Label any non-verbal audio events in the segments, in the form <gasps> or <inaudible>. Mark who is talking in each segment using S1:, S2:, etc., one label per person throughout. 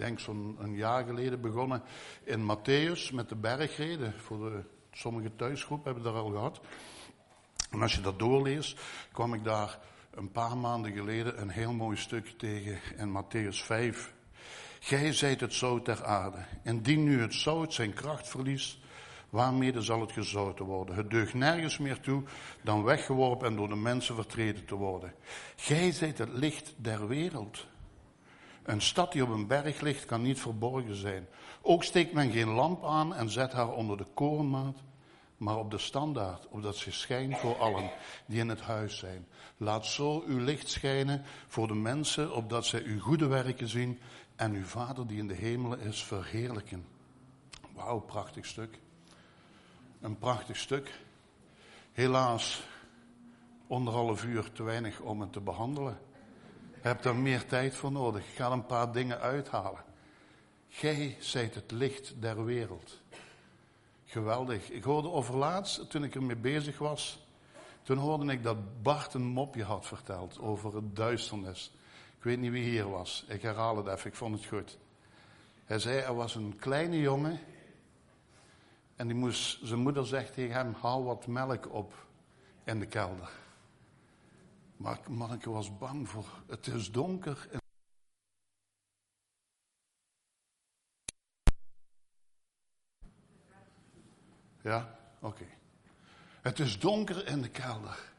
S1: denk zo'n een jaar geleden begonnen in Matthäus met de bergreden. Voor de, sommige thuisgroepen hebben daar al gehad. En als je dat doorleest, kwam ik daar een paar maanden geleden een heel mooi stukje tegen in Matthäus 5. Gij zijt het zout ter aarde. Indien nu het zout zijn kracht verliest, waarmee zal het gezouten worden? Het deugt nergens meer toe dan weggeworpen en door de mensen vertreden te worden. Gij zijt het licht der wereld. Een stad die op een berg ligt kan niet verborgen zijn. Ook steekt men geen lamp aan en zet haar onder de korenmaat, maar op de standaard, opdat ze schijnt voor allen die in het huis zijn. Laat zo uw licht schijnen voor de mensen, opdat zij uw goede werken zien en uw Vader die in de hemelen is verheerlijken. Wauw, prachtig stuk. Een prachtig stuk. Helaas, anderhalf uur te weinig om het te behandelen. Hebt er meer tijd voor nodig. Ik ga een paar dingen uithalen. Gij zijt het licht der wereld. Geweldig. Ik hoorde overlaatst, toen ik ermee bezig was, toen hoorde ik dat Bart een mopje had verteld over het duisternis. Ik weet niet wie hier was. Ik herhaal het even, ik vond het goed. Hij zei, er was een kleine jongen. En die moest, zijn moeder zegt tegen hem, haal wat melk op in de kelder. Maar manneke was bang voor, het is donker. Ja, oké. Het is donker in de kelder.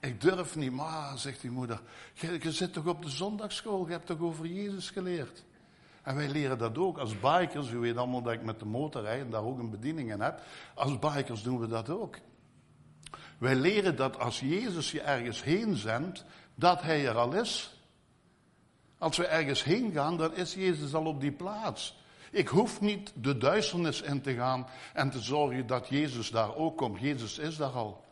S1: Ik durf niet, maar, zegt die moeder. Je, je zit toch op de zondagschool, je hebt toch over Jezus geleerd? En wij leren dat ook als bikers. U weet allemaal dat ik met de motor rijd en daar ook een bediening in heb. Als bikers doen we dat ook. Wij leren dat als Jezus je ergens heen zendt, dat Hij er al is. Als we ergens heen gaan, dan is Jezus al op die plaats. Ik hoef niet de duisternis in te gaan en te zorgen dat Jezus daar ook komt. Jezus is daar al.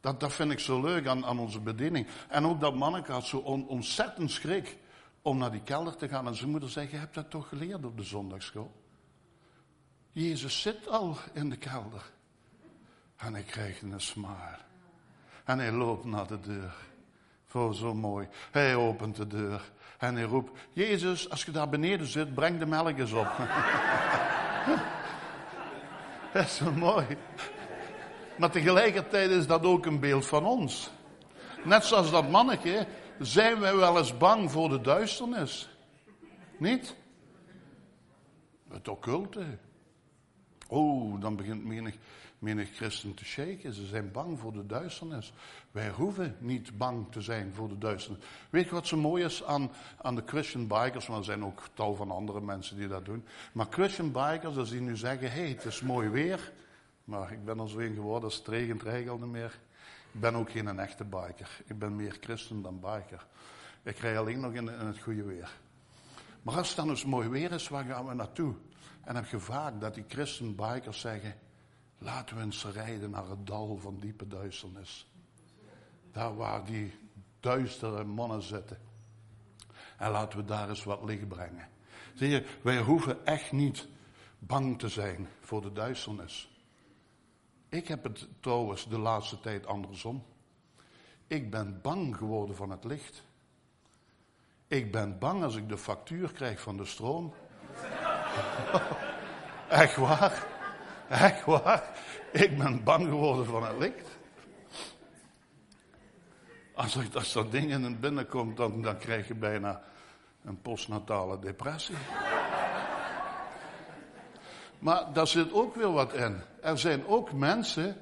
S1: Dat, dat vind ik zo leuk aan, aan onze bediening. En ook dat manneke had zo ontzettend schrik om naar die kelder te gaan. En zijn moeder zei, je hebt dat toch geleerd op de zondagschool? Jezus zit al in de kelder. En hij krijgt een smaar. En hij loopt naar de deur. Voor zo mooi. Hij opent de deur. En hij roept, Jezus, als je daar beneden zit, breng de melk eens op. <laughs> dat is zo mooi. Maar tegelijkertijd is dat ook een beeld van ons. Net zoals dat mannetje, zijn wij wel eens bang voor de duisternis. Niet? Het occulte. Oh, dan begint menig, menig christen te shaken. Ze zijn bang voor de duisternis. Wij hoeven niet bang te zijn voor de duisternis. Weet je wat zo mooi is aan, aan de Christian bikers? Want er zijn ook tal van andere mensen die dat doen. Maar Christian bikers, als die nu zeggen: hé, hey, het is mooi weer. Maar ik ben er zo in geworden, als het regent, regelt niet meer. Ik ben ook geen echte biker. Ik ben meer christen dan biker. Ik rij alleen nog in, het goede weer. Maar als het dan eens mooi weer is, waar gaan we naartoe? En heb je vaak dat die christen bikers zeggen: laten we eens rijden naar het dal van diepe duisternis. Daar waar die duistere mannen zitten. En laten we daar eens wat licht brengen. Zie je, wij hoeven echt niet bang te zijn voor de duisternis. Ik heb het trouwens de laatste tijd andersom. Ik ben bang geworden van het licht. Ik ben bang als ik de factuur krijg van de stroom. <laughs> Echt waar? Echt waar? Ik ben bang geworden van het licht. Als, als dat ding in binnenkomt, dan, dan krijg je bijna een postnatale depressie. Maar daar zit ook weer wat in. Er zijn ook mensen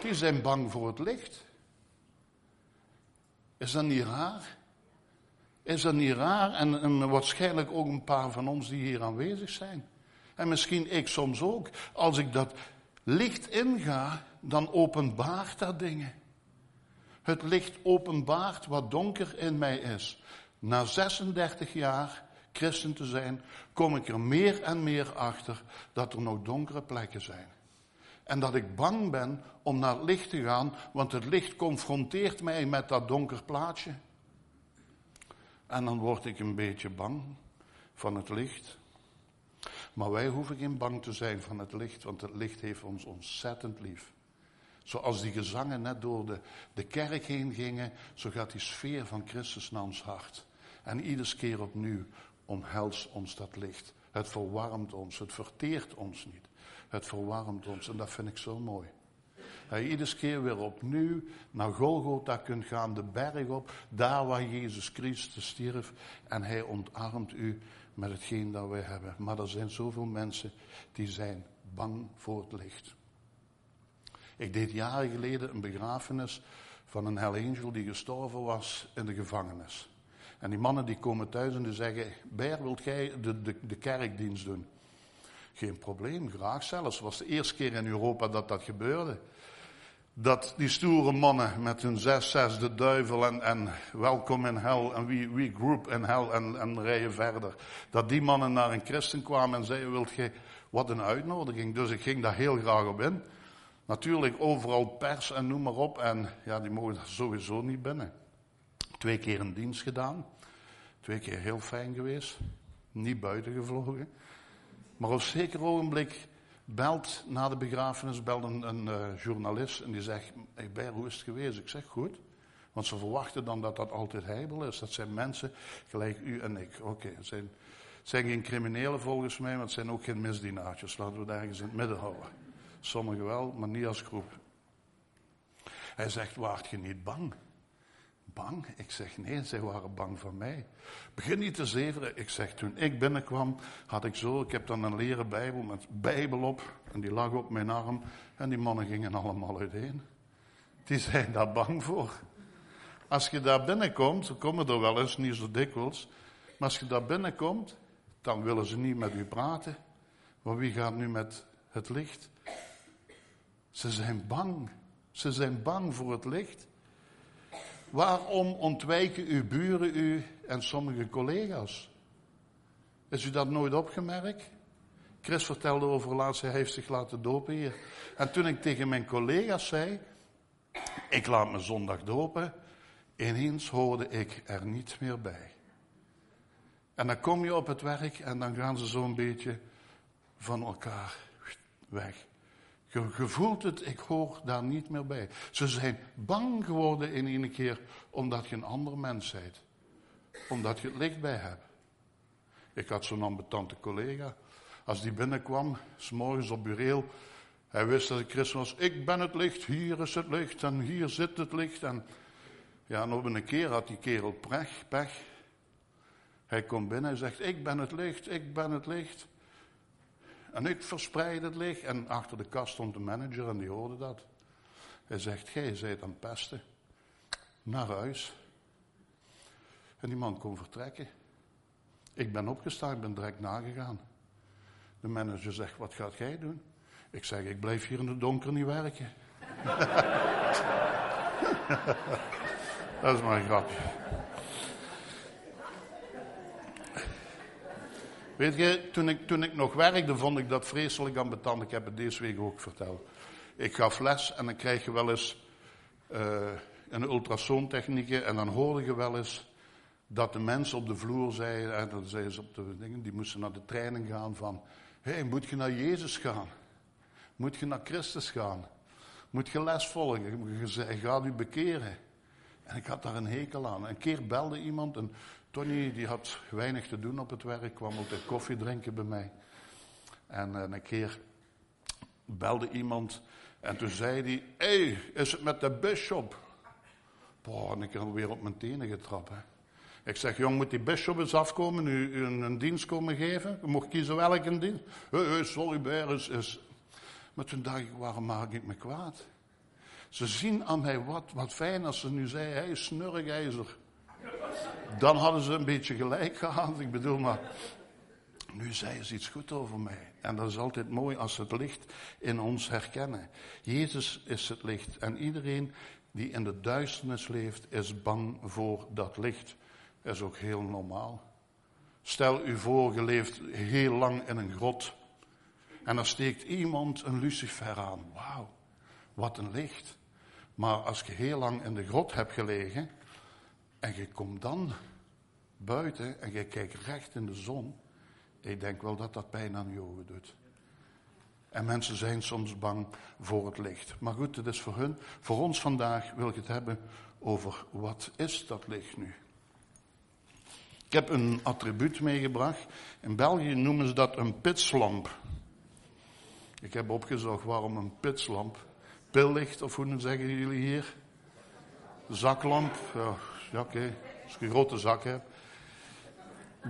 S1: die zijn bang voor het licht. Is dat niet raar? Is dat niet raar? En, en waarschijnlijk ook een paar van ons die hier aanwezig zijn. En misschien ik soms ook. Als ik dat licht inga, dan openbaart dat dingen. Het licht openbaart wat donker in mij is. Na 36 jaar christen te zijn, kom ik er meer en meer achter dat er nog donkere plekken zijn. En dat ik bang ben om naar het licht te gaan, want het licht confronteert mij met dat donker plaatje. En dan word ik een beetje bang van het licht. Maar wij hoeven geen bang te zijn van het licht, want het licht heeft ons ontzettend lief. Zoals die gezangen net door de, de kerk heen gingen, zo gaat die sfeer van Christus naar ons hart. En iedere keer opnieuw omhelst ons dat licht. Het verwarmt ons, het verteert ons niet. Het verwarmt ons en dat vind ik zo mooi. Dat je iedere keer weer opnieuw naar Golgotha kunt gaan, de berg op, daar waar Jezus Christus stierf. En hij ontarmt u met hetgeen dat wij hebben. Maar er zijn zoveel mensen die zijn bang voor het licht. Ik deed jaren geleden een begrafenis van een Hell Angel die gestorven was in de gevangenis. En die mannen die komen thuis en die zeggen, Ber, wilt jij de, de, de kerkdienst doen? Geen probleem, graag zelfs. Het was de eerste keer in Europa dat dat gebeurde. Dat die stoere mannen met hun zes, zes, de duivel en, en welkom in hel en wie, wie groep in hel en, en rijden verder. Dat die mannen naar een christen kwamen en zeiden, wilt jij, wat een uitnodiging. Dus ik ging daar heel graag op in. Natuurlijk overal pers en noem maar op. En ja, die mogen sowieso niet binnen. Twee keer een dienst gedaan. Twee keer heel fijn geweest. Niet buiten gevlogen. Maar op zeker ogenblik belt na de begrafenis belt een, uh, journalist en die zegt: hey Ber, hoe is het geweest? Ik zeg goed. Want ze verwachten dan dat dat altijd heibel is. Dat zijn mensen gelijk u en ik. Oké, het zijn, zijn geen criminelen volgens mij, maar het zijn ook geen misdienaartjes. Laten we het ergens in het midden houden. Sommigen wel, maar niet als groep. Hij zegt, waart je niet bang? Bang? Ik zeg, nee, zij waren bang voor mij. Begin niet te zeveren. Ik zeg, toen ik binnenkwam, had ik zo, ik heb dan een leren bijbel met bijbel op. En die lag op mijn arm. En die mannen gingen allemaal uiteen. Die zijn daar bang voor. Als je daar binnenkomt, ze komen er wel eens, niet zo dikwijls. Maar als je daar binnenkomt, dan willen ze niet met u praten. Maar wie gaat nu met het licht? Ze zijn bang. Ze zijn bang voor het licht. Waarom ontwijken uw buren u en sommige collega's? Is u dat nooit opgemerkt? Chris vertelde over laatst, hij heeft zich laten dopen hier. En toen ik tegen mijn collega's zei, ik laat me zondag dopen, ineens hoorde ik er niet meer bij. En dan kom je op het werk en dan gaan ze zo'n beetje van elkaar weg. Je, voelt het, ik hoor daar niet meer bij. Ze zijn bang geworden in een keer omdat je een ander mens bent. Omdat je het licht bij hebt. Ik had zo'n ambetante collega. Als die binnenkwam, s'morgens op bureel, hij wist dat ik christen was. Ik ben het licht, hier is het licht en hier zit het licht. En ja, en op een keer had die kerel pech, pech. Hij komt binnen en zegt, ik ben het licht, ik ben het licht. En ik verspreid het licht. En achter de kast stond de manager en die hoorde dat. Hij zegt, gij zijt aan pesten. Naar huis. En die man kon vertrekken. Ik ben opgestaan, ik ben direct nagegaan. De manager zegt, wat gaat jij doen? Ik zeg, ik blijf hier in het donker niet werken. <laughs> dat is maar een grapje. Weet je, toen ik, toen ik nog werkte, vond ik dat vreselijk ambetant. Ik heb het deze week ook verteld. Ik gaf les en dan krijg je wel eens uh, een ultrasoontechniek. En dan hoorde je wel eens dat de mensen op de vloer zeiden, en dan zeiden ze op de dingen, die moesten naar de training gaan van, hé, hey, moet je naar Jezus gaan? Moet je naar Christus gaan? Moet je les volgen? Je gaat u bekeren. En ik had daar een hekel aan. Een keer belde iemand, en Tony die had weinig te doen op het werk, kwam altijd koffie drinken bij mij. En uh, een keer belde iemand en toen zei hij, hé, hey, is het met de bishop? Boah, en ik heb weer op mijn tenen getrapt. Ik zeg, jong, moet die bishop eens afkomen, u, u een, dienst komen geven? Je mocht kiezen welke dienst. Hey, hey, sorry, is, is... Maar toen dacht ik, waarom maak ik me kwaad? Ze zien aan mij wat, wat fijn als ze nu zei, hij is snurgijzer. Dan hadden ze een beetje gelijk gehad. Ik bedoel, maar nu zei ze iets goed over mij. En dat is altijd mooi als ze het licht in ons herkennen. Jezus is het licht. En iedereen die in de duisternis leeft, is bang voor dat licht. Dat is ook heel normaal. Stel u voor, je leeft heel lang in een grot. En dan steekt iemand een lucifer aan. Wauw, wat een licht. Maar als je heel lang in de grot hebt gelegen, en je komt dan buiten en je kijkt recht in de zon. Ik denk wel dat dat pijn aan je ogen doet. En mensen zijn soms bang voor het licht. Maar goed, het is voor hun. Voor ons vandaag wil ik het hebben over wat is dat licht nu? Ik heb een attribuut meegebracht. In België noemen ze dat een pitslamp. Ik heb opgezocht waarom een pitslamp. Pillicht, of hoe zeggen jullie hier? Zaklamp. Ja, ja oké. Als je een grote zak hebt.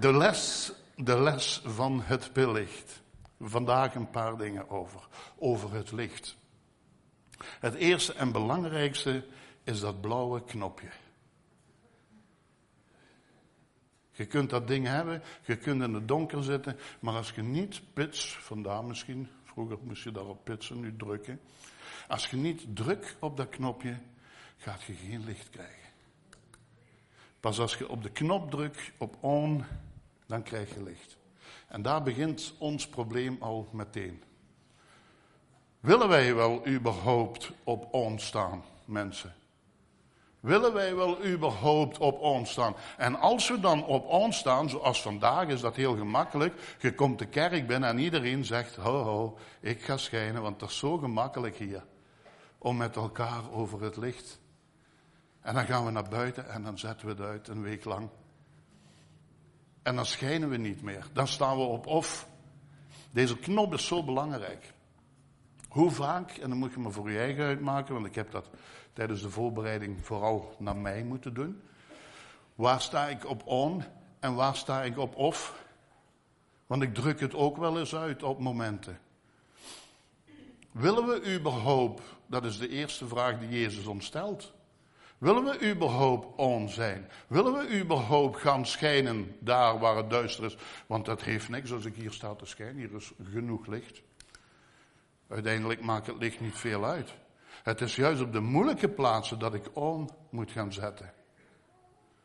S1: De les, de les van het pillicht. Vandaag een paar dingen over. Over het licht. Het eerste en belangrijkste is dat blauwe knopje. Je kunt dat ding hebben, je kunt in het donker zitten, maar als je niet pits, vandaar misschien, vroeger moest je daarop pitsen, nu drukken. Als je niet drukt op dat knopje, gaat je geen licht krijgen. Pas als je op de knop drukt, op on, dan krijg je licht. En daar begint ons probleem al meteen. Willen wij wel überhaupt op ons staan, mensen? Willen wij wel überhaupt op ons staan? En als we dan op ons staan, zoals vandaag is dat heel gemakkelijk. Je komt de kerk binnen en iedereen zegt, ho ho, ik ga schijnen, want het is zo gemakkelijk hier. Om met elkaar over het licht. En dan gaan we naar buiten en dan zetten we het uit een week lang. En dan schijnen we niet meer. Dan staan we op of. Deze knop is zo belangrijk. Hoe vaak, en dan moet je me voor je eigen uitmaken, want ik heb dat tijdens de voorbereiding vooral naar mij moeten doen. Waar sta ik op on en waar sta ik op off? Want ik druk het ook wel eens uit op momenten. Willen we überhaupt, dat is de eerste vraag die Jezus ons stelt. Willen we überhaupt on zijn? Willen we überhaupt gaan schijnen daar waar het duister is? Want dat heeft niks als ik hier sta te schijnen. Hier is genoeg licht. Uiteindelijk maakt het licht niet veel uit. Het is juist op de moeilijke plaatsen dat ik on moet gaan zetten.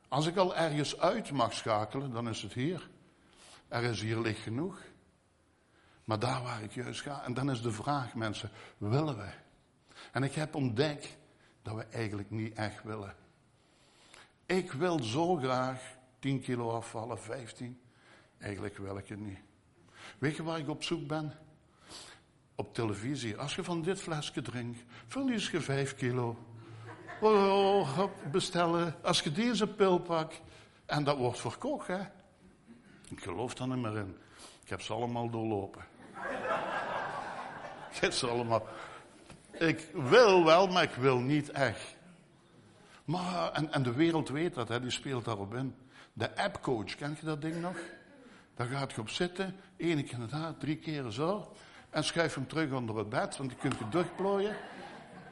S1: Als ik al ergens uit mag schakelen, dan is het hier. Er is hier licht genoeg. Maar daar waar ik juist ga, en dan is de vraag, mensen, willen we? En ik heb ontdekt dat we eigenlijk niet echt willen. Ik wil zo graag 10 kilo afvallen, 15. Eigenlijk wil ik het niet. Weet je waar ik op zoek ben? op televisie. Als je van dit flesje drinkt, verlies je vijf kilo. Oh, bestellen. Als je deze pil pakt. En dat wordt verkocht, hè. Ik geloof daar niet meer in. Ik heb ze allemaal doorlopen. <laughs> ik heb ze allemaal. Ik wil wel, maar ik wil niet echt. Maar, en, en de wereld weet dat, hè, die speelt daarop in. De appcoach, ken je dat ding nog? Daar gaat je op zitten, ene keer daar, drie keer zo. En schuif hem terug onder het bed, want je kunt je durchplooien.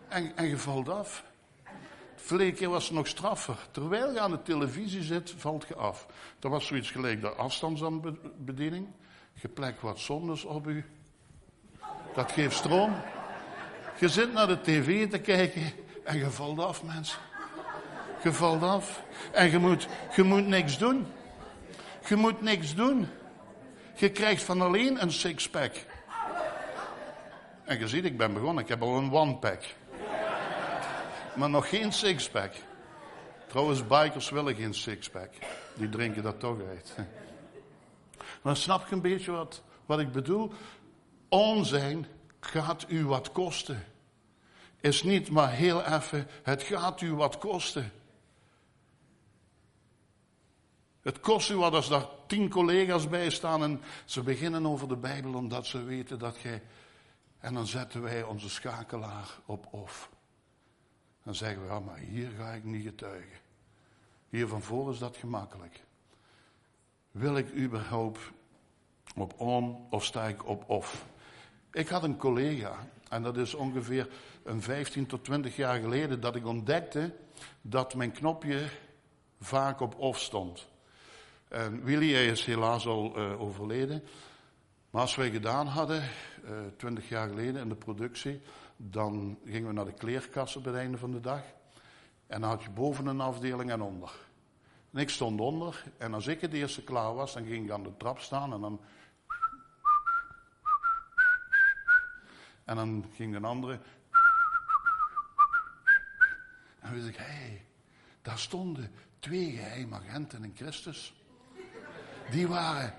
S1: En, en je valt af. De verleden keer was het nog straffer. Terwijl je aan de televisie zit, valt je af. Dat was zoiets gelijk de afstandsbediening. Je plekt wat zondes op u. Dat geeft stroom. Je zit naar de tv te kijken en je valt af, mensen. Je valt af. En je moet, je moet niks doen. Je moet niks doen. Je krijgt van alleen een sixpack. En je ziet, ik ben begonnen. Ik heb al een one-pack. Maar nog geen six-pack. Trouwens, bikers willen geen six-pack. Die drinken dat toch uit. Maar snap je een beetje wat, wat ik bedoel? Onzijn gaat u wat kosten. Is niet maar heel even, het gaat u wat kosten. Het kost u wat als daar tien collega's bij staan en ze beginnen over de Bijbel omdat ze weten dat jij en dan zetten wij onze schakelaar op off. Dan zeggen we, ja, maar hier ga ik niet getuigen. Hier van voor is dat gemakkelijk. Wil ik überhaupt op on of sta ik op off? Ik had een collega, en dat is ongeveer een 15 tot 20 jaar geleden, dat ik ontdekte dat mijn knopje vaak op off stond. En Willy is helaas al uh, overleden. Maar als wij gedaan hadden, eh, twintig jaar geleden in de productie, dan gingen we naar de kleerkassen bij het einde van de dag. En dan had je boven een afdeling en onder. En ik stond onder en als ik het eerste klaar was, dan ging ik aan de trap staan en dan. En dan ging een andere. En wist ik, hé, hey, daar stonden twee geheime agenten in Christus. Die waren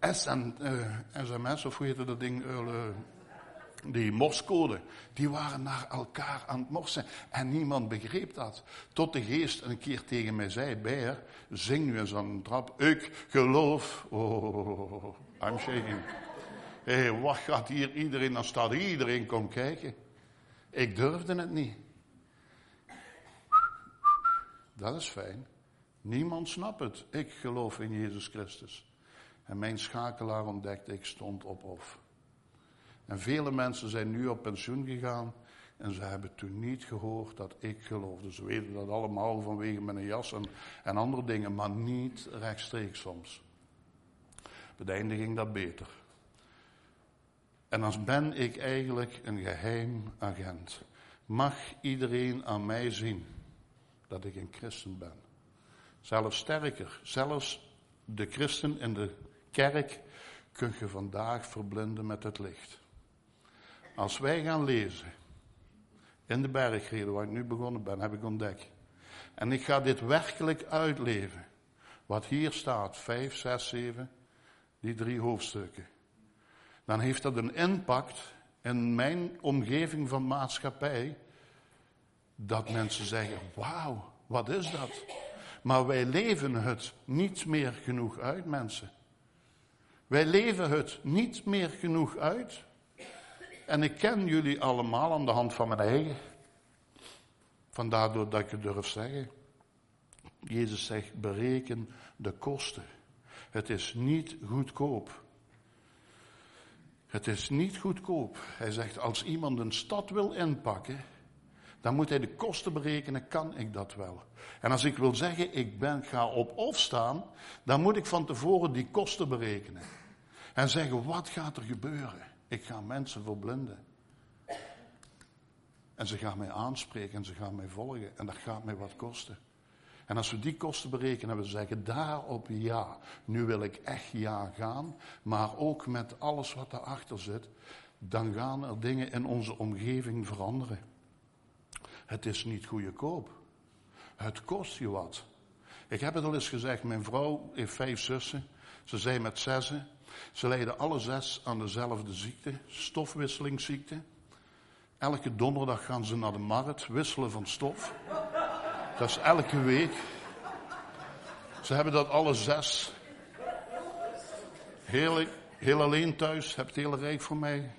S1: SMS, of hoe heette dat ding? Uh, die morscode, die waren naar elkaar aan het morsen. En niemand begreep dat. Tot de geest een keer tegen mij zei, Beer, zing nu eens aan trap. Ik geloof. Oh, I'm shaking. Hé, wat gaat hier iedereen, dan staat iedereen kom kijken. Ik durfde het niet. Dat is fijn. Niemand snapt het. Ik geloof in Jezus Christus. En mijn schakelaar ontdekte, ik stond op of. En vele mensen zijn nu op pensioen gegaan en ze hebben toen niet gehoord dat ik geloofde. Ze weten dat allemaal vanwege mijn jas en, en andere dingen, maar niet rechtstreeks soms. Bij het einde ging dat beter. En dan ben ik eigenlijk een geheim agent. Mag iedereen aan mij zien dat ik een christen ben? Zelfs sterker, zelfs de christen in de kerk kun je vandaag verblinden met het licht. Als wij gaan lezen in de bergreden waar ik nu begonnen ben, heb ik ontdekt. En ik ga dit werkelijk uitleven. Wat hier staat, 5, 6, 7, die drie hoofdstukken. Dan heeft dat een impact in mijn omgeving van maatschappij. Dat mensen zeggen, wauw, wat is dat? Maar wij leven het niet meer genoeg uit, mensen. Wij leven het niet meer genoeg uit. En ik ken jullie allemaal aan de hand van mijn eigen. Vandaar dat ik het durf zeggen. Jezus zegt, bereken de kosten. Het is niet goedkoop. Het is niet goedkoop. Hij zegt, als iemand een stad wil inpakken, dan moet hij de kosten berekenen, kan ik dat wel. En als ik wil zeggen, ik ben, ga op of staan, dan moet ik van tevoren die kosten berekenen. En zeggen, wat gaat er gebeuren? Ik ga mensen verblinden. En ze gaan mij aanspreken en ze gaan mij volgen. En dat gaat mij wat kosten. En als we die kosten berekenen en we zeggen daarop ja, nu wil ik echt ja gaan, maar ook met alles wat daarachter zit, dan gaan er dingen in onze omgeving veranderen. Het is niet goedkoop. Het kost je wat. Ik heb het al eens gezegd, mijn vrouw heeft vijf zussen. Ze zijn met zessen. Ze lijden alle zes aan dezelfde ziekte, stofwisselingsziekte. Elke donderdag gaan ze naar de markt wisselen van stof. Dat is elke week. Ze hebben dat alle zes. Heel, heel alleen thuis, hebt het hele rijk voor mij.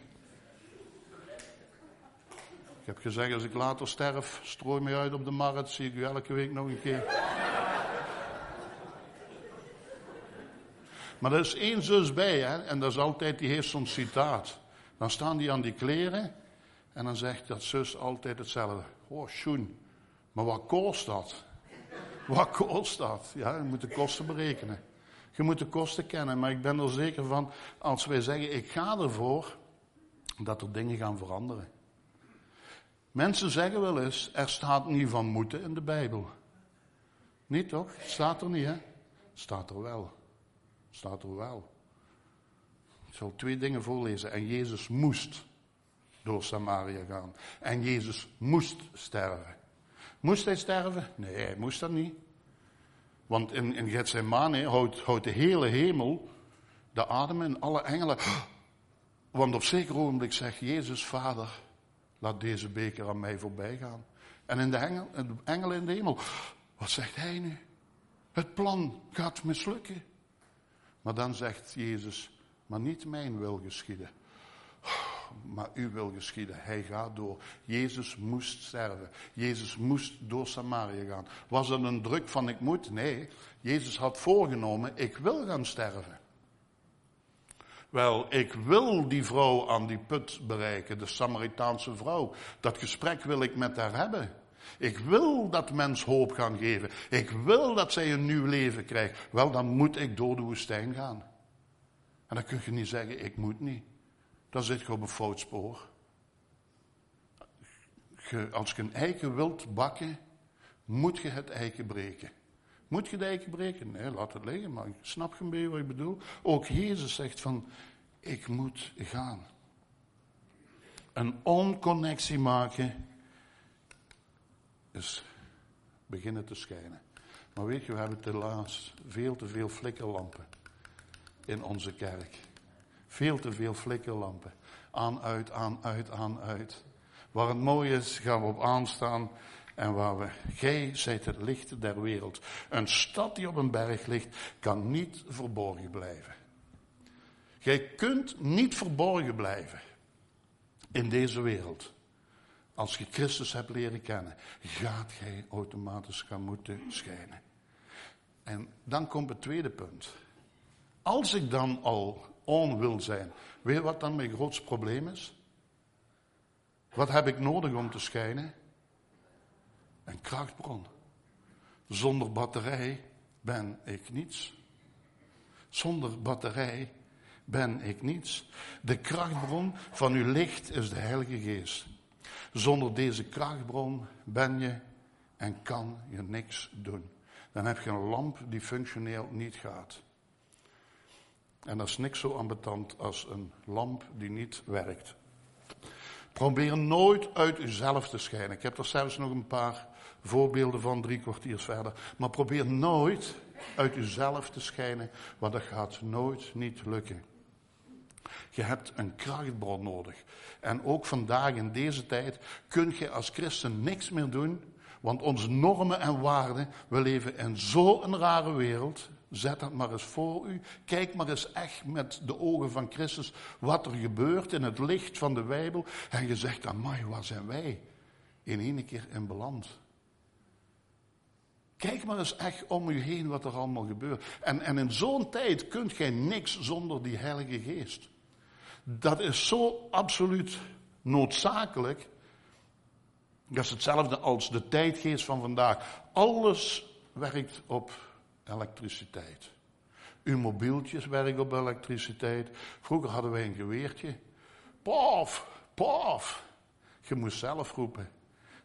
S1: Ik heb gezegd, als ik later sterf, strooi mij uit op de markt, zie ik u elke week nog een keer. Maar er is één zus bij, hè, en dat is altijd, die heeft zo'n citaat. Dan staan die aan die kleren en dan zegt dat zus altijd hetzelfde. Oh, schoen, maar wat kost dat? Wat kost dat? Ja, je moet de kosten berekenen. Je moet de kosten kennen, maar ik ben er zeker van, als wij zeggen, ik ga ervoor, dat er dingen gaan veranderen. Mensen zeggen wel eens, er staat niet van moeten in de Bijbel. Niet toch? Staat er niet, hè? Staat er wel. Staat er wel. Ik zal twee dingen voorlezen. En Jezus moest door Samaria gaan. En Jezus moest sterven. Moest hij sterven? Nee, hij moest dat niet. Want in, in Gethsemane houdt, houdt de hele hemel de adem en alle engelen. <gasps> Want op zeker ogenblik zegt Jezus, Vader, laat deze beker aan mij voorbij gaan. En in de engel, de engelen in de hemel, <gasps> wat zegt hij nu? Het plan gaat mislukken. Maar dan zegt Jezus, maar niet mijn wil geschieden. Maar uw wil geschieden. Hij gaat door. Jezus moest sterven. Jezus moest door Samaria gaan. Was het een druk van ik moet? Nee. Jezus had voorgenomen, ik wil gaan sterven. Wel, ik wil die vrouw aan die put bereiken, de Samaritaanse vrouw. Dat gesprek wil ik met haar hebben. Ik wil dat mens hoop gaan geven. Ik wil dat zij een nieuw leven krijgt. Wel, dan moet ik door de woestijn gaan. En dan kun je niet zeggen, ik moet niet. Dan zit je op een fout spoor. als je een eiken wilt bakken, moet je het eiken breken. Moet je het eiken breken? Nee, laat het liggen, maar snap je een beetje wat ik bedoel? Ook Jezus zegt van, ik moet gaan. Een onconnectie maken is beginnen te schijnen. Maar weet je, we hebben helaas veel te veel flikkerlampen in onze kerk. Veel te veel flikkerlampen. aan, uit, aan, uit, aan, uit. Waar het mooi is, gaan we op aanstaan. En waar we, gij zijt het licht der wereld. Een stad die op een berg ligt, kan niet verborgen blijven. Gij kunt niet verborgen blijven in deze wereld. Als je Christus hebt leren kennen, gaat gij automatisch gaan moeten schijnen. En dan komt het tweede punt. Als ik dan al on wil zijn, weet wat dan mijn grootste probleem is? Wat heb ik nodig om te schijnen? Een krachtbron. Zonder batterij ben ik niets. Zonder batterij ben ik niets. De krachtbron van uw licht is de Heilige Geest. Zonder deze krachtbron ben je en kan je niks doen. Dan heb je een lamp die functioneel niet gaat. En dat is niks zo ambetant als een lamp die niet werkt. Probeer nooit uit uzelf te schijnen. Ik heb er zelfs nog een paar voorbeelden van, drie kwartiers verder. Maar probeer nooit uit uzelf te schijnen, want dat gaat nooit niet lukken. Je hebt een krachtbron nodig. En ook vandaag in deze tijd kun je als christen niks meer doen, want onze normen en waarden, we leven in zo'n rare wereld. Zet dat maar eens voor u. Kijk maar eens echt met de ogen van Christus wat er gebeurt in het licht van de Bijbel. En je zegt, amai, waar zijn wij in één keer in beland? Kijk maar eens echt om u heen wat er allemaal gebeurt. En, en in zo'n tijd kunt gij niks zonder die Heilige Geest. Dat is zo absoluut noodzakelijk. Dat is hetzelfde als de tijdgeest van vandaag. Alles werkt op elektriciteit. Uw mobieltjes werken op elektriciteit. Vroeger hadden wij een geweertje. Paf, paf. Je moest zelf roepen.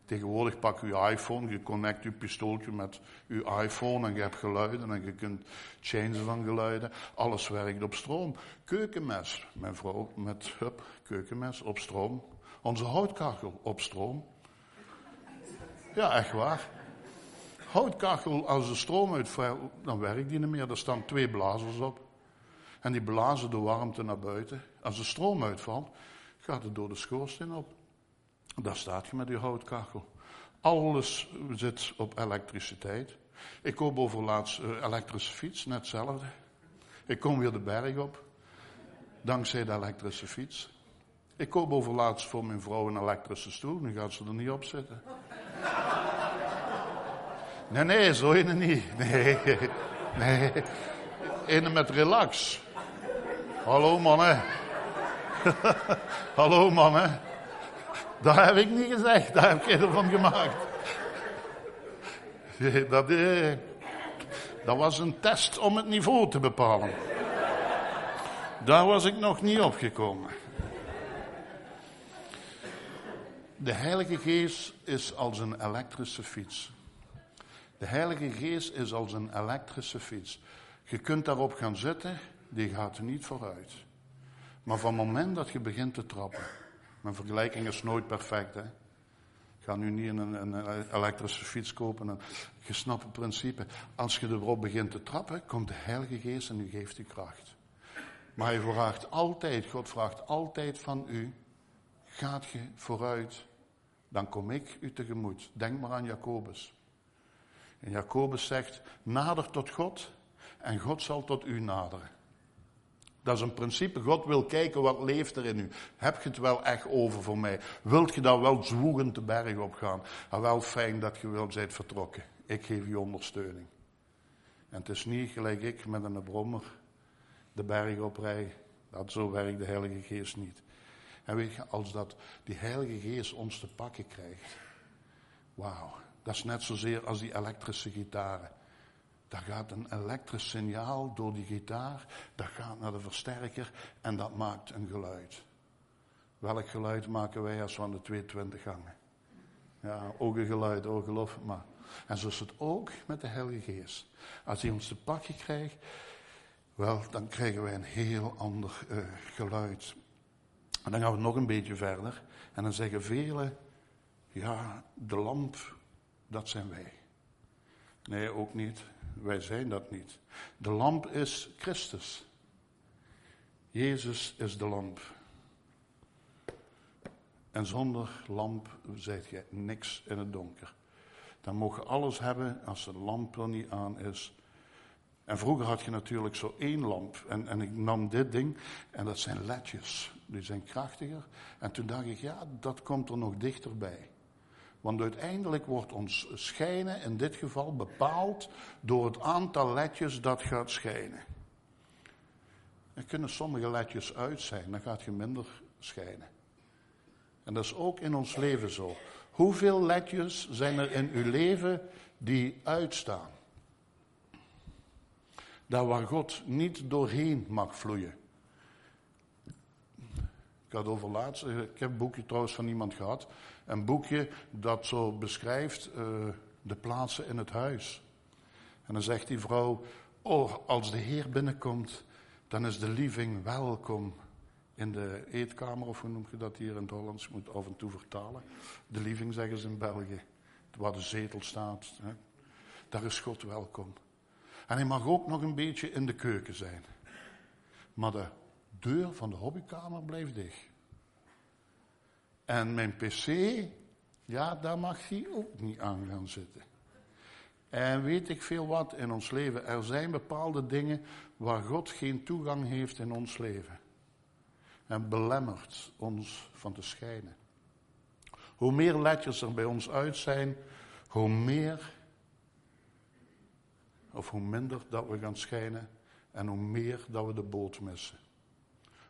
S1: Tegenwoordig pak je iPhone, je connect je pistooltje met je iPhone en je hebt geluiden en je kunt changen van geluiden. Alles werkt op stroom. Keukenmes, mijn vrouw met hup, keukenmes op stroom. Onze houtkachel op stroom. Ja, echt waar. Houtkachel, als de stroom uitvalt, dan werkt die niet meer. Er staan twee blazers op. En die blazen de warmte naar buiten. Als de stroom uitvalt, gaat het door de schoorsteen op. Daar staat je met je houtkachel. Alles zit op elektriciteit. Ik koop overlaatst een elektrische fiets, net hetzelfde. Ik kom weer de berg op, dankzij de elektrische fiets. Ik koop overlaatst voor mijn vrouw een elektrische stoel, nu gaat ze er niet op zitten. Nee, nee, zo in niet. Nee, nee. Ene met relax. Hallo mannen. <laughs> Hallo mannen. Dat heb ik niet gezegd, dat heb ik ervan gemaakt. Dat, eh, dat was een test om het niveau te bepalen. Daar was ik nog niet opgekomen. De Heilige Geest is als een elektrische fiets. De Heilige Geest is als een elektrische fiets. Je kunt daarop gaan zitten, die gaat niet vooruit. Maar van het moment dat je begint te trappen, mijn vergelijking is nooit perfect. Hè? Ik ga nu niet een, een elektrische fiets kopen. En, je snapt het principe. Als je erop begint te trappen, komt de Heilige Geest en u geeft u kracht. Maar hij vraagt altijd, God vraagt altijd van u, gaat je vooruit, dan kom ik u tegemoet. Denk maar aan Jacobus. En Jacobus zegt, nader tot God en God zal tot u naderen. Dat is een principe. God wil kijken wat leeft er in u. Heb je het wel echt over voor mij? Wilt je dan wel zwoegend de berg op gaan? En wel fijn dat je wel bent vertrokken. Ik geef je ondersteuning. En het is niet gelijk ik met een brommer de berg oprij. Dat zo werkt de Heilige Geest niet. En weet je, als dat die Heilige Geest ons te pakken krijgt. Wauw, dat is net zozeer als die elektrische gitaren. Daar gaat een elektrisch signaal door die gitaar, dat gaat naar de versterker en dat maakt een geluid. Welk geluid maken wij als we aan de 220 hangen? Ja, ook een geluid, oh geloof het maar. En zo is het ook met de Heilige Geest. Als hij ons te pakken krijgt, wel, dan krijgen wij een heel ander uh, geluid. En dan gaan we nog een beetje verder. En dan zeggen velen, ja, de lamp, dat zijn wij. Nee, ook niet. Wij zijn dat niet. De lamp is Christus. Jezus is de lamp. En zonder lamp zijt je niks in het donker. Dan mogen alles hebben als de lamp er niet aan is. En vroeger had je natuurlijk zo één lamp. En, en ik nam dit ding en dat zijn ledjes. Die zijn krachtiger. En toen dacht ik, ja, dat komt er nog dichterbij. Want uiteindelijk wordt ons schijnen in dit geval bepaald door het aantal ledjes dat gaat schijnen. Er kunnen sommige ledjes uit zijn, dan gaat je minder schijnen. En dat is ook in ons leven zo. Hoeveel ledjes zijn er in uw leven die uitstaan? Daar waar God niet doorheen mag vloeien. Ik had over laatst, ik heb een boekje trouwens van iemand gehad. Een boekje dat zo beschrijft uh, de plaatsen in het huis. En dan zegt die vrouw, oh, als de Heer binnenkomt, dan is de living welkom in de eetkamer, of hoe noem je dat hier in het Hollands? Moet af en toe vertalen. De living zeggen ze in België, waar de zetel staat. Hè. Daar is God welkom. En hij mag ook nog een beetje in de keuken zijn. Maar de deur van de hobbykamer blijft dicht. En mijn pc, ja, daar mag hij ook niet aan gaan zitten. En weet ik veel wat in ons leven. Er zijn bepaalde dingen waar God geen toegang heeft in ons leven. En belemmert ons van te schijnen. Hoe meer letjes er bij ons uit zijn, hoe meer of hoe minder dat we gaan schijnen en hoe meer dat we de boot missen.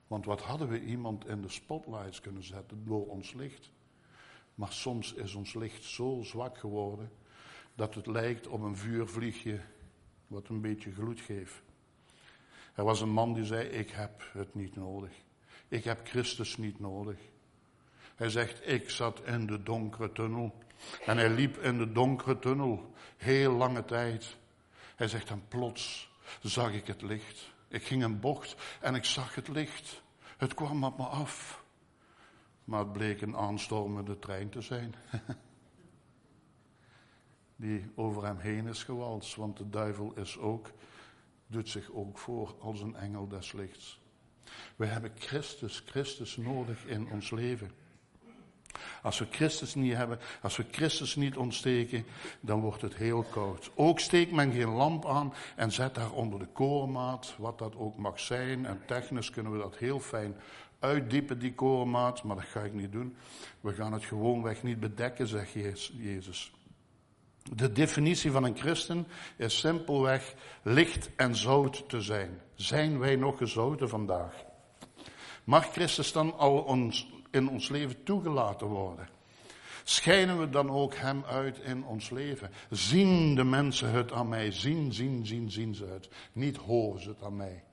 S1: Want wat hadden we iemand in de spotlights kunnen zetten door ons licht? Maar soms is ons licht zo zwak geworden dat het lijkt op een vuurvliegje wat een beetje gloed geeft. Er was een man die zei: Ik heb het niet nodig. Ik heb Christus niet nodig. Hij zegt: Ik zat in de donkere tunnel. En hij liep in de donkere tunnel heel lange tijd. Hij zegt: En plots zag ik het licht. Ik ging een bocht en ik zag het licht. Het kwam op me af. Maar het bleek een aanstormende trein te zijn. <laughs> Die over hem heen is gewalst. Want de duivel is ook, doet zich ook voor als een engel des lichts. We hebben Christus, Christus nodig in ons leven. Als we Christus niet hebben, als we Christus niet ontsteken, dan wordt het heel koud. Ook steekt men geen lamp aan en zet daar onder de korenmaat, wat dat ook mag zijn. En technisch kunnen we dat heel fijn uitdiepen, die korenmaat, maar dat ga ik niet doen. We gaan het gewoonweg niet bedekken, zegt Jezus. De definitie van een christen is simpelweg licht en zout te zijn. Zijn wij nog gezouten vandaag? Mag Christus dan al ons in ons leven toegelaten worden? Schijnen we dan ook Hem uit in ons leven? Zien de mensen het aan mij? Zien, zien, zien, zien ze het. Niet horen ze het aan mij.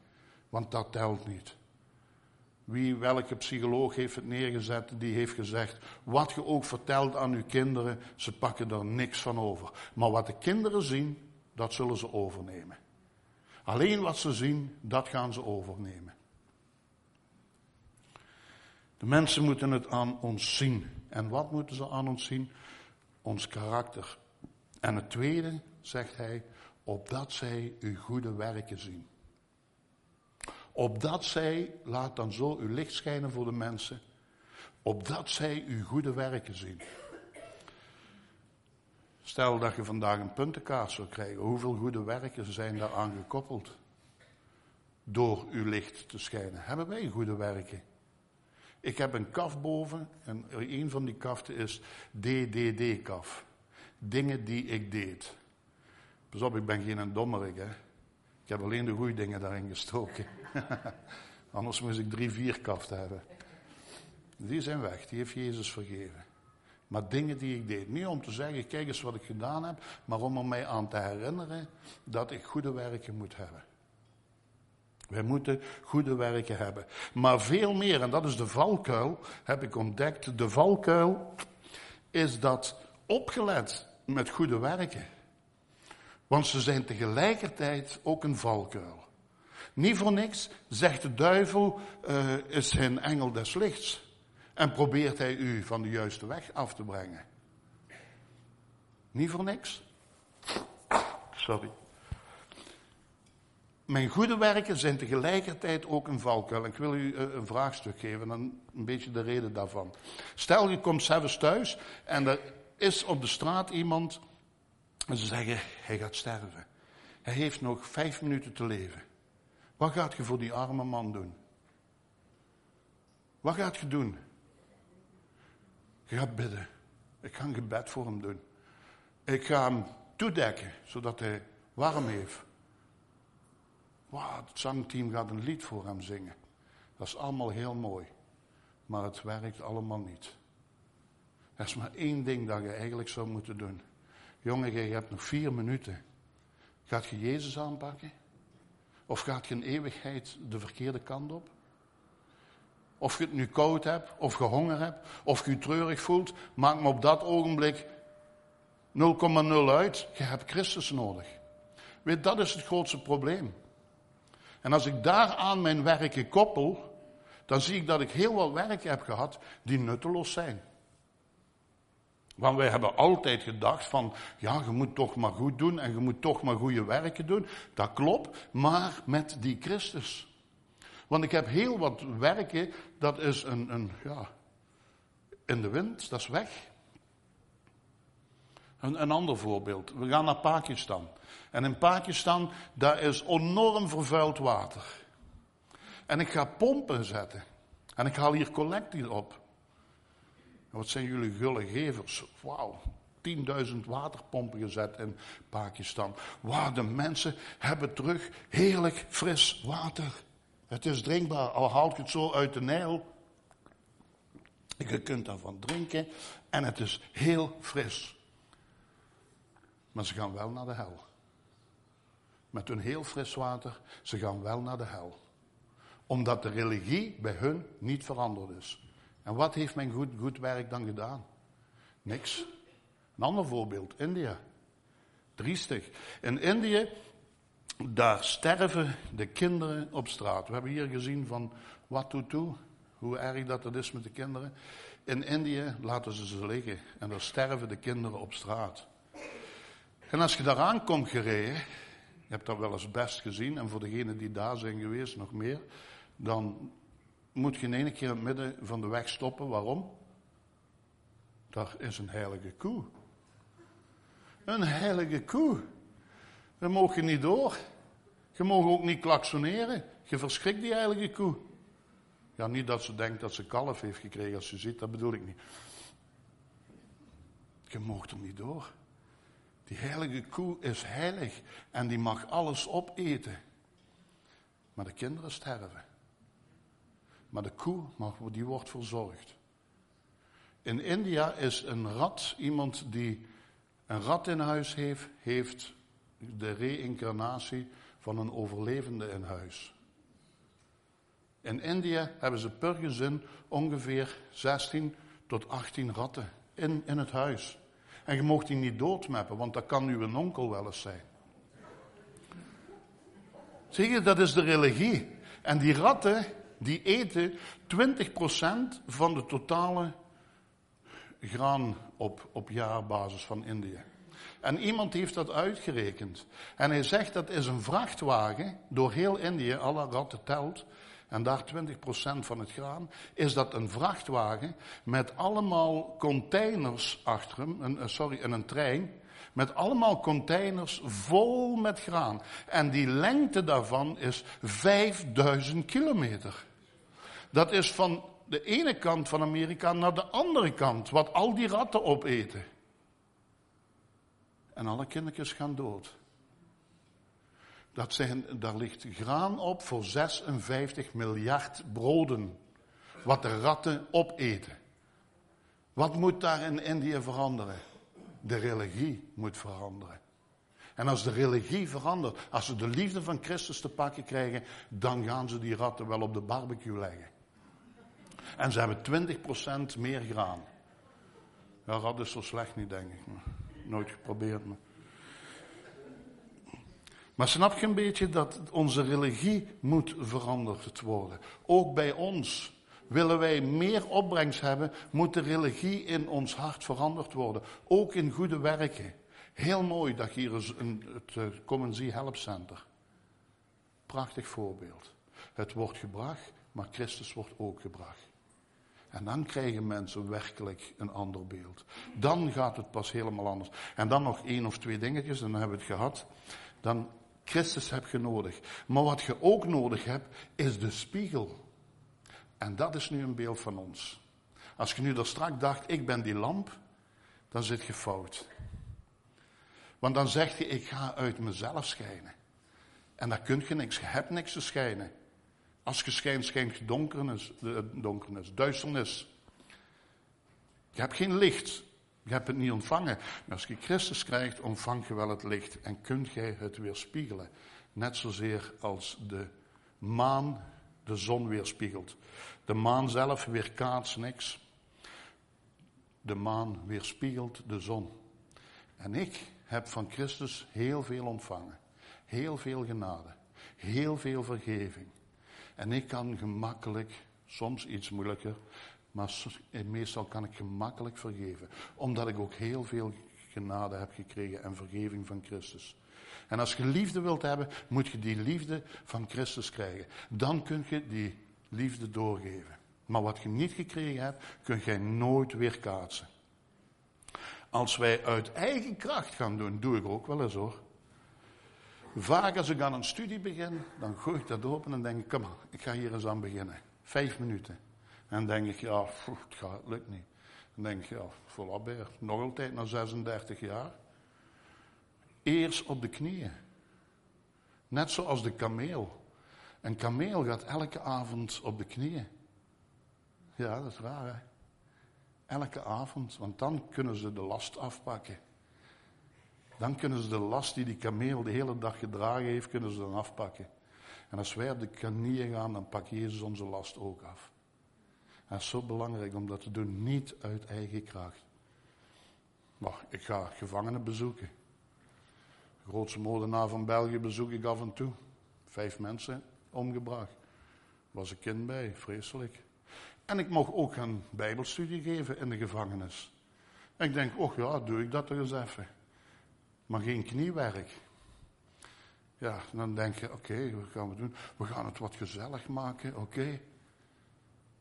S1: Want dat telt niet. Wie, welke psycholoog heeft het neergezet, die heeft gezegd, wat je ook vertelt aan uw kinderen, ze pakken er niks van over. Maar wat de kinderen zien, dat zullen ze overnemen. Alleen wat ze zien, dat gaan ze overnemen. Mensen moeten het aan ons zien. En wat moeten ze aan ons zien? Ons karakter. En het tweede, zegt hij, opdat zij uw goede werken zien. Opdat zij, laat dan zo uw licht schijnen voor de mensen, opdat zij uw goede werken zien. Stel dat je vandaag een puntenkaart zou krijgen, hoeveel goede werken zijn daar gekoppeld? Door uw licht te schijnen. Hebben wij goede werken? Ik heb een kaf boven en een van die kaften is DDD-kaf. Dingen die ik deed. Pas op, ik ben geen dommerik, hè. Ik heb alleen de goede dingen daarin gestoken. <laughs> Anders moest ik drie, vier kaften hebben. Die zijn weg, die heeft Jezus vergeven. Maar dingen die ik deed, niet om te zeggen, kijk eens wat ik gedaan heb, maar om er mij aan te herinneren dat ik goede werken moet hebben. Wij moeten goede werken hebben. Maar veel meer, en dat is de valkuil, heb ik ontdekt. De valkuil is dat opgelet met goede werken. Want ze zijn tegelijkertijd ook een valkuil. Niet voor niks zegt de duivel, uh, is zijn engel des lichts. En probeert hij u van de juiste weg af te brengen. Niet voor niks. Sorry. Mijn goede werken zijn tegelijkertijd ook een valkuil. Ik wil u eh, een vraagstuk geven, dan een beetje de reden daarvan. Stel, je komt zelfs thuis en er is op de straat iemand en ze zeggen, hij gaat sterven. Hij heeft nog vijf minuten te leven. Wat gaat je voor die arme man doen? Wat gaat je doen? Je gaat bidden. Ik ga een gebed voor hem doen. Ik ga hem toedekken, zodat hij warm heeft. Wow, het zangteam gaat een lied voor hem zingen. Dat is allemaal heel mooi. Maar het werkt allemaal niet. Er is maar één ding dat je eigenlijk zou moeten doen. Jongen, je hebt nog vier minuten. Gaat je Jezus aanpakken? Of gaat je in eeuwigheid de verkeerde kant op? Of je het nu koud hebt, of je honger hebt, of je je treurig voelt, maakt me op dat ogenblik 0,0 uit. Je hebt Christus nodig. Weet, dat is het grootste probleem. En als ik daaraan mijn werken koppel, dan zie ik dat ik heel wat werken heb gehad die nutteloos zijn. Want wij hebben altijd gedacht van, ja, je moet toch maar goed doen en je moet toch maar goede werken doen. Dat klopt, maar met die Christus. Want ik heb heel wat werken, dat is een, een ja, in de wind, dat is weg. Een, een ander voorbeeld. We gaan naar Pakistan. En in Pakistan, daar is enorm vervuild water. En ik ga pompen zetten. En ik haal hier collectie op. wat zijn jullie gulle gevers? Wauw. 10.000 waterpompen gezet in Pakistan. Waar de mensen hebben terug heerlijk fris water. Het is drinkbaar, al haalt je het zo uit de Nijl. Je kunt daarvan drinken en het is heel fris. Maar ze gaan wel naar de hel. Met hun heel fris water, ze gaan wel naar de hel. Omdat de religie bij hun niet veranderd is. En wat heeft mijn goed, goed werk dan gedaan? Niks. Een ander voorbeeld, India. Driestig. In Indië, daar sterven de kinderen op straat. We hebben hier gezien van wat doet toe, hoe erg dat het is met de kinderen. In Indië laten ze ze liggen en daar sterven de kinderen op straat. En als je daaraan komt gereden, je hebt dat wel eens best gezien, en voor degenen die daar zijn geweest nog meer, dan moet je in één keer in het midden van de weg stoppen. Waarom? Daar is een heilige koe. Een heilige koe. Daar mogen je niet door. Je mag ook niet klaksoneren. Je verschrikt die heilige koe. Ja, niet dat ze denkt dat ze kalf heeft gekregen als ze ziet, dat bedoel ik niet. Je mag er niet door. Die heilige koe is heilig en die mag alles opeten. Maar de kinderen sterven. Maar de koe, mag, die wordt verzorgd. In India is een rat, iemand die een rat in huis heeft, heeft de reïncarnatie van een overlevende in huis. In India hebben ze per gezin ongeveer 16 tot 18 ratten in, in het huis. En je mocht die niet doodmappen, want dat kan uw onkel wel eens zijn. Zie je, dat is de religie. En die ratten, die eten 20% van de totale graan op, op jaarbasis van India. En iemand heeft dat uitgerekend. En hij zegt dat is een vrachtwagen door heel Indië, alle ratten telt, en daar 20% van het graan, is dat een vrachtwagen met allemaal containers achter hem, eh, sorry, een trein, met allemaal containers vol met graan. En die lengte daarvan is 5000 kilometer. Dat is van de ene kant van Amerika naar de andere kant, wat al die ratten opeten. En alle kindertjes gaan dood. Dat zijn, daar ligt graan op voor 56 miljard broden. Wat de ratten opeten. Wat moet daar in Indië veranderen? De religie moet veranderen. En als de religie verandert, als ze de liefde van Christus te pakken krijgen, dan gaan ze die ratten wel op de barbecue leggen. En ze hebben 20% meer graan. Ja, rat is zo slecht niet, denk ik. Nooit geprobeerd. Maar snap je een beetje dat onze religie moet veranderd worden? Ook bij ons. Willen wij meer opbrengst hebben, moet de religie in ons hart veranderd worden. Ook in goede werken. Heel mooi dat hier een, het uh, Common Help Center. Prachtig voorbeeld. Het wordt gebracht, maar Christus wordt ook gebracht. En dan krijgen mensen werkelijk een ander beeld. Dan gaat het pas helemaal anders. En dan nog één of twee dingetjes, dan hebben we het gehad. Dan, Christus heb je nodig. Maar wat je ook nodig hebt, is de spiegel. En dat is nu een beeld van ons. Als je nu daar straks dacht, ik ben die lamp, dan zit je fout. Want dan zeg je, ik ga uit mezelf schijnen. En daar kun je niks, je hebt niks te schijnen. Als je schijnt, schijnt je donkernis, donkernis, duisternis. Je hebt geen licht. Je hebt het niet ontvangen. Maar als je Christus krijgt, ontvang je wel het licht. En kunt jij het weerspiegelen. Net zozeer als de maan de zon weerspiegelt. De maan zelf weerkaatst niks. De maan weerspiegelt de zon. En ik heb van Christus heel veel ontvangen. Heel veel genade. Heel veel vergeving. En ik kan gemakkelijk, soms iets moeilijker, maar meestal kan ik gemakkelijk vergeven. Omdat ik ook heel veel genade heb gekregen en vergeving van Christus. En als je liefde wilt hebben, moet je die liefde van Christus krijgen. Dan kun je die liefde doorgeven. Maar wat je niet gekregen hebt, kun jij nooit weer kaatsen. Als wij uit eigen kracht gaan doen, doe ik ook wel eens hoor. Vaak als ik aan een studie begin, dan gooi ik dat open en denk ik, kom maar, ik ga hier eens aan beginnen. Vijf minuten. En denk ik, ja, het gaat, lukt niet. Dan denk ik, ja, voorlopig, nog altijd na 36 jaar. Eerst op de knieën. Net zoals de kameel. Een kameel gaat elke avond op de knieën. Ja, dat is raar hè. Elke avond, want dan kunnen ze de last afpakken. Dan kunnen ze de last die die kameel de hele dag gedragen heeft, kunnen ze dan afpakken. En als wij op de knieën gaan, dan pakt Jezus onze last ook af. Het is zo belangrijk om dat te doen, niet uit eigen kracht. Ik ga gevangenen bezoeken. De grootste moordenaar van België bezoek ik af en toe. Vijf mensen omgebracht. Was een kind bij, vreselijk. En ik mocht ook een bijbelstudie geven in de gevangenis. En ik denk, oh ja, doe ik dat er eens even maar geen kniewerk. Ja, dan denk je, oké, wat gaan we doen? We gaan het wat gezellig maken, oké.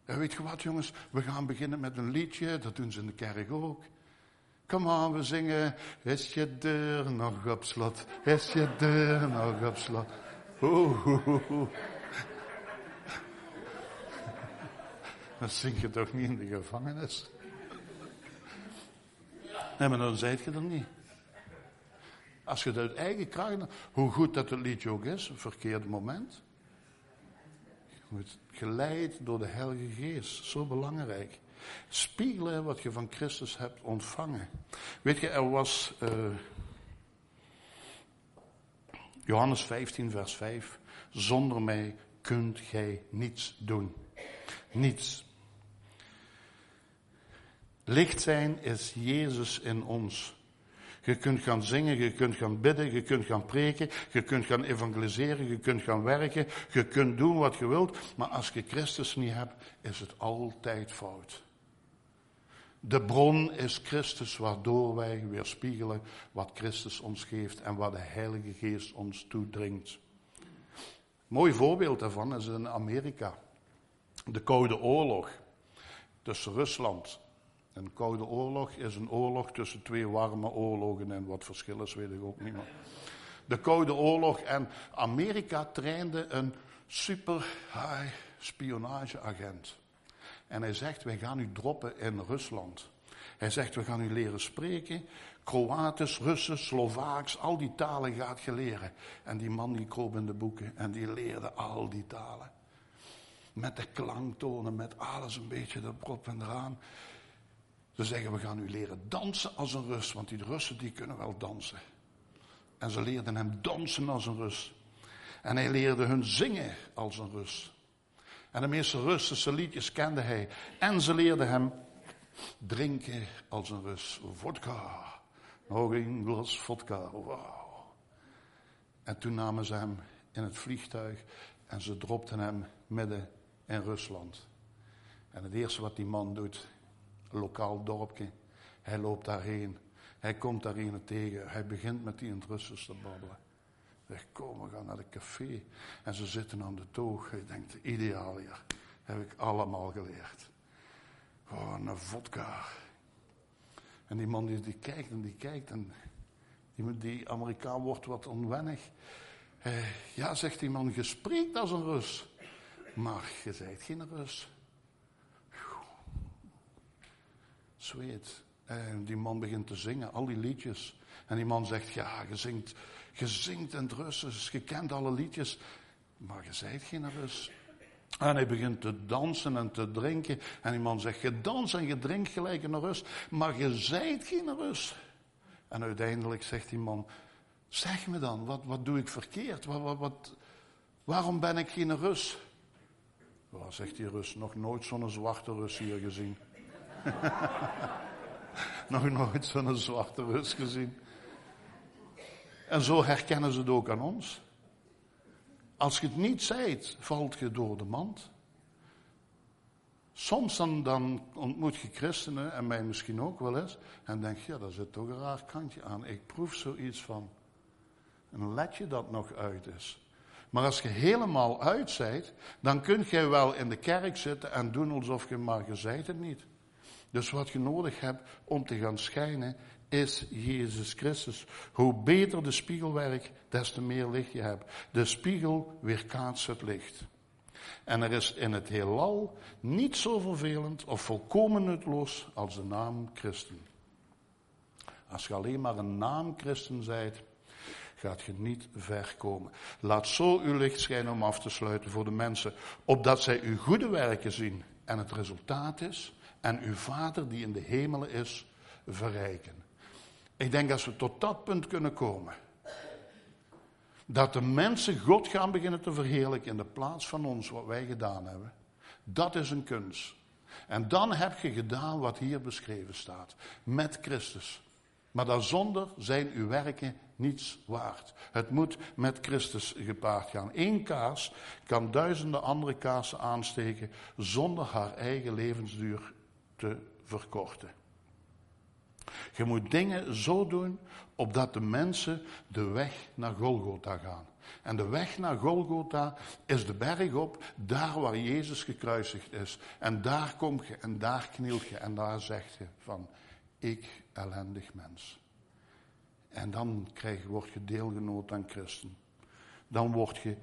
S1: En weet je wat, jongens? We gaan beginnen met een liedje, dat doen ze in de kerk ook. Kom aan, we zingen. Is je deur nog op slot? Is je deur nog op slot? Oeh, oeh. <laughs> Dat zing je toch niet in de gevangenis? Nee, maar dan zijt je er niet. Als je het uit eigen kracht, hoe goed dat het liedje ook is, een verkeerde moment. Geleid door de Heilige Geest, zo belangrijk. Spiegelen wat je van Christus hebt ontvangen. Weet je, er was uh, Johannes 15, vers 5. Zonder mij kunt gij niets doen. Niets. Licht zijn is Jezus in ons. Je kunt gaan zingen, je kunt gaan bidden, je kunt gaan preken, je kunt gaan evangeliseren, je kunt gaan werken, je kunt doen wat je wilt, maar als je Christus niet hebt, is het altijd fout. De bron is Christus, waardoor wij weerspiegelen wat Christus ons geeft en wat de Heilige Geest ons toedringt. Mooi voorbeeld daarvan is in Amerika. De Koude Oorlog tussen Rusland een koude oorlog is een oorlog tussen twee warme oorlogen en wat verschil is, weet ik ook niet meer. De Koude Oorlog en Amerika trainde een super high spionageagent. En hij zegt, wij gaan u droppen in Rusland. Hij zegt, we gaan u leren spreken. Kroatisch, Russen, Slovaaks, al die talen gaat je leren. En die man die kroop in de boeken en die leerde al die talen. Met de klanktonen, met alles een beetje erop en eraan. Ze zeggen, we gaan u leren dansen als een Rus, want die Russen die kunnen wel dansen. En ze leerden hem dansen als een Rus. En hij leerde hun zingen als een Rus. En de meeste Russische liedjes kende hij. En ze leerden hem drinken als een Rus. Vodka. Nog een glas vodka. Wauw. En toen namen ze hem in het vliegtuig en ze dropten hem midden in Rusland. En het eerste wat die man doet, lokaal dorpje. Hij loopt daarheen. Hij komt daar tegen. Hij begint met die in Russisch te babbelen. Zeg, kom, we gaan naar de café. En ze zitten aan de toog. Je denkt, ideaal hier. Heb ik allemaal geleerd. Gewoon een vodka. En die man die, die kijkt en die kijkt en die, die Amerikaan wordt wat onwennig. Eh, ja, zegt die man, je spreekt als een Rus. Maar je zijt geen Rus. Zweet. En die man begint te zingen, al die liedjes. En die man zegt, ja, je zingt, het Russisch, je kent alle liedjes. Maar je zijt geen Rus. En hij begint te dansen en te drinken. En die man zegt, je dans en je drinkt gelijk een Rus. Maar je zijt geen Rus. En uiteindelijk zegt die man, zeg me dan, wat, wat doe ik verkeerd? Wat, wat, waarom ben ik geen Rus? Well, zegt die Rus, nog nooit zo'n zwarte Rus hier gezien. <laughs> nog nooit zo'n zwarte Rus gezien. En zo herkennen ze het ook aan ons. Als je het niet zijt, valt je door de mand. Soms dan, ontmoet je christenen, en mij misschien ook wel eens, en denk je, ja, daar zit toch een raar kantje aan. Ik proef zoiets van. En let je dat nog uit is. Maar als je helemaal uit zijt, dan kun je wel in de kerk zitten en doen alsof je maar gezegd het niet. Dus wat je nodig hebt om te gaan schijnen, is Jezus Christus. Hoe beter de spiegelwerk, des te meer licht je hebt. De spiegel weerkaatst het licht. En er is in het heelal niet zo vervelend of volkomen nutloos als de naam Christen. Als je alleen maar een naam Christen zijt, gaat je niet ver komen. Laat zo uw licht schijnen om af te sluiten voor de mensen, opdat zij uw goede werken zien en het resultaat is en uw Vader die in de hemelen is, verrijken. Ik denk als we tot dat punt kunnen komen, dat de mensen God gaan beginnen te verheerlijken in de plaats van ons, wat wij gedaan hebben, dat is een kunst. En dan heb je gedaan wat hier beschreven staat, met Christus. Maar dan zonder zijn uw werken niets waard. Het moet met Christus gepaard gaan. Eén kaas kan duizenden andere kaarsen aansteken zonder haar eigen levensduur te verkorten. Je moet dingen zo doen opdat de mensen de weg naar Golgotha gaan. En de weg naar Golgotha is de berg op, daar waar Jezus gekruisigd is. En daar kom je en daar knielt je en daar zegt je van, ik ellendig mens. En dan krijg, word je deelgenoot aan christen. Dan word je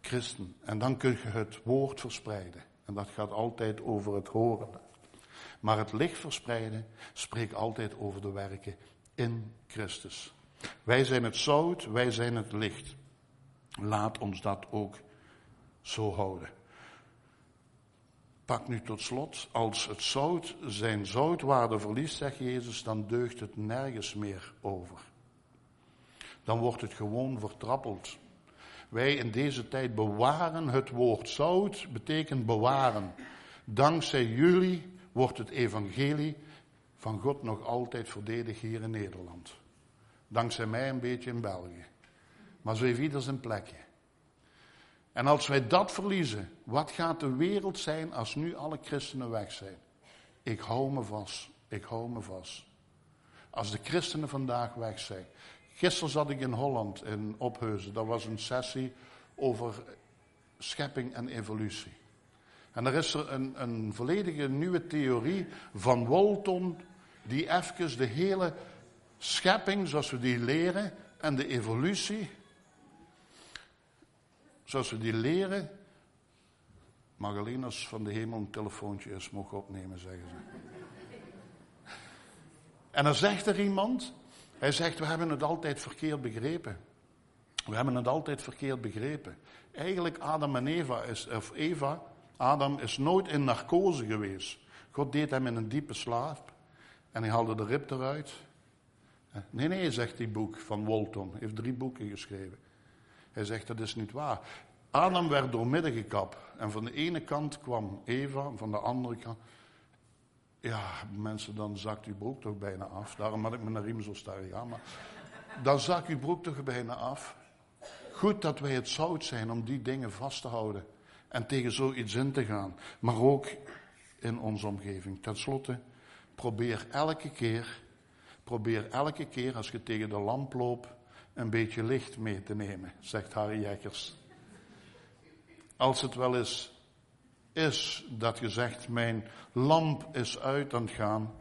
S1: christen. En dan kun je het woord verspreiden. En dat gaat altijd over het horen. Maar het licht verspreiden spreekt altijd over de werken in Christus. Wij zijn het zout, wij zijn het licht. Laat ons dat ook zo houden. Pak nu tot slot, als het zout zijn zoutwaarde verliest, zegt Jezus, dan deugt het nergens meer over. Dan wordt het gewoon vertrappeld. Wij in deze tijd bewaren het woord zout, betekent bewaren. Dankzij jullie wordt het evangelie van God nog altijd verdedigd hier in Nederland. Dankzij mij een beetje in België. Maar zo heeft ieder zijn plekje. En als wij dat verliezen, wat gaat de wereld zijn als nu alle christenen weg zijn? Ik hou me vast. Ik hou me vast. Als de christenen vandaag weg zijn. Gisteren zat ik in Holland, in Opheuzen. Dat was een sessie over schepping en evolutie. En er is er een, een volledige nieuwe theorie van Walton, die even de hele schepping, zoals we die leren, en de evolutie, zoals we die leren, mag alleen als van de hemel een telefoontje is mogen opnemen, zeggen ze. En dan zegt er iemand, hij zegt, we hebben het altijd verkeerd begrepen. We hebben het altijd verkeerd begrepen. Eigenlijk Adam en Eva, is, of Eva Adam is nooit in narcose geweest. God deed hem in een diepe slaap. En hij haalde de rib eruit. Nee, nee, zegt die boek van Walton. Hij heeft drie boeken geschreven. Hij zegt dat is niet waar. Adam werd doormidden gekapt. En van de ene kant kwam Eva, van de andere kant. Ja, mensen, dan zakt uw broek toch bijna af. Daarom had ik mijn riem zo sterk ja, Maar dan zakt uw broek toch bijna af. Goed dat wij het zout zijn om die dingen vast te houden en tegen zoiets in te gaan. Maar ook in onze omgeving. Ten slotte, probeer elke keer, probeer elke keer als je tegen de lamp loopt een beetje licht mee te nemen, zegt Harry Jekkers. Als het wel eens is dat je zegt, mijn lamp is uit aan het gaan,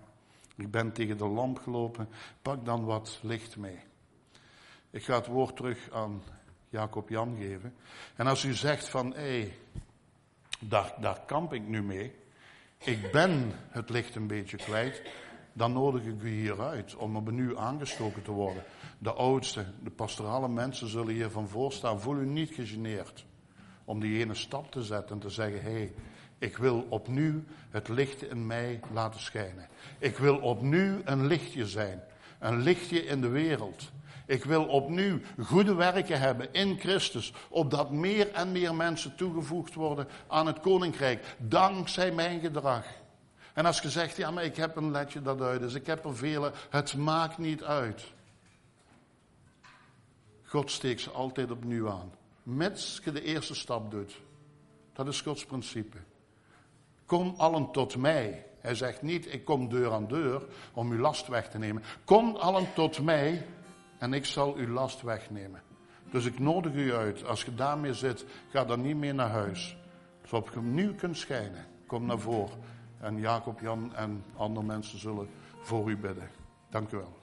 S1: ik ben tegen de lamp gelopen, pak dan wat licht mee. Ik ga het woord terug aan Jacob Jan geven. En als u zegt van, hé, hey, daar, daar kamp ik nu mee, ik ben het licht een beetje kwijt, dan nodig ik u hieruit om op nu aangestoken te worden. De oudste, de pastorale mensen zullen hiervan voorstaan. Voel u niet gegeneerd om die ene stap te zetten en te zeggen: hé, hey, ik wil opnieuw het licht in mij laten schijnen. Ik wil opnieuw een lichtje zijn, een lichtje in de wereld. Ik wil opnieuw goede werken hebben in Christus, opdat meer en meer mensen toegevoegd worden aan het koninkrijk, dankzij mijn gedrag. En als je zegt, ja, maar ik heb een letje dat uit is, ik heb er vele, het maakt niet uit. God steekt ze altijd opnieuw aan. Mits je de eerste stap doet. Dat is Gods principe. Kom allen tot mij. Hij zegt niet, ik kom deur aan deur om uw last weg te nemen. Kom allen tot mij en ik zal uw last wegnemen. Dus ik nodig u uit, als je daarmee zit, ga dan niet meer naar huis. Zodat je nu kunt schijnen. Kom naar voren. En Jacob, Jan en andere mensen zullen voor u bidden. Dank u wel.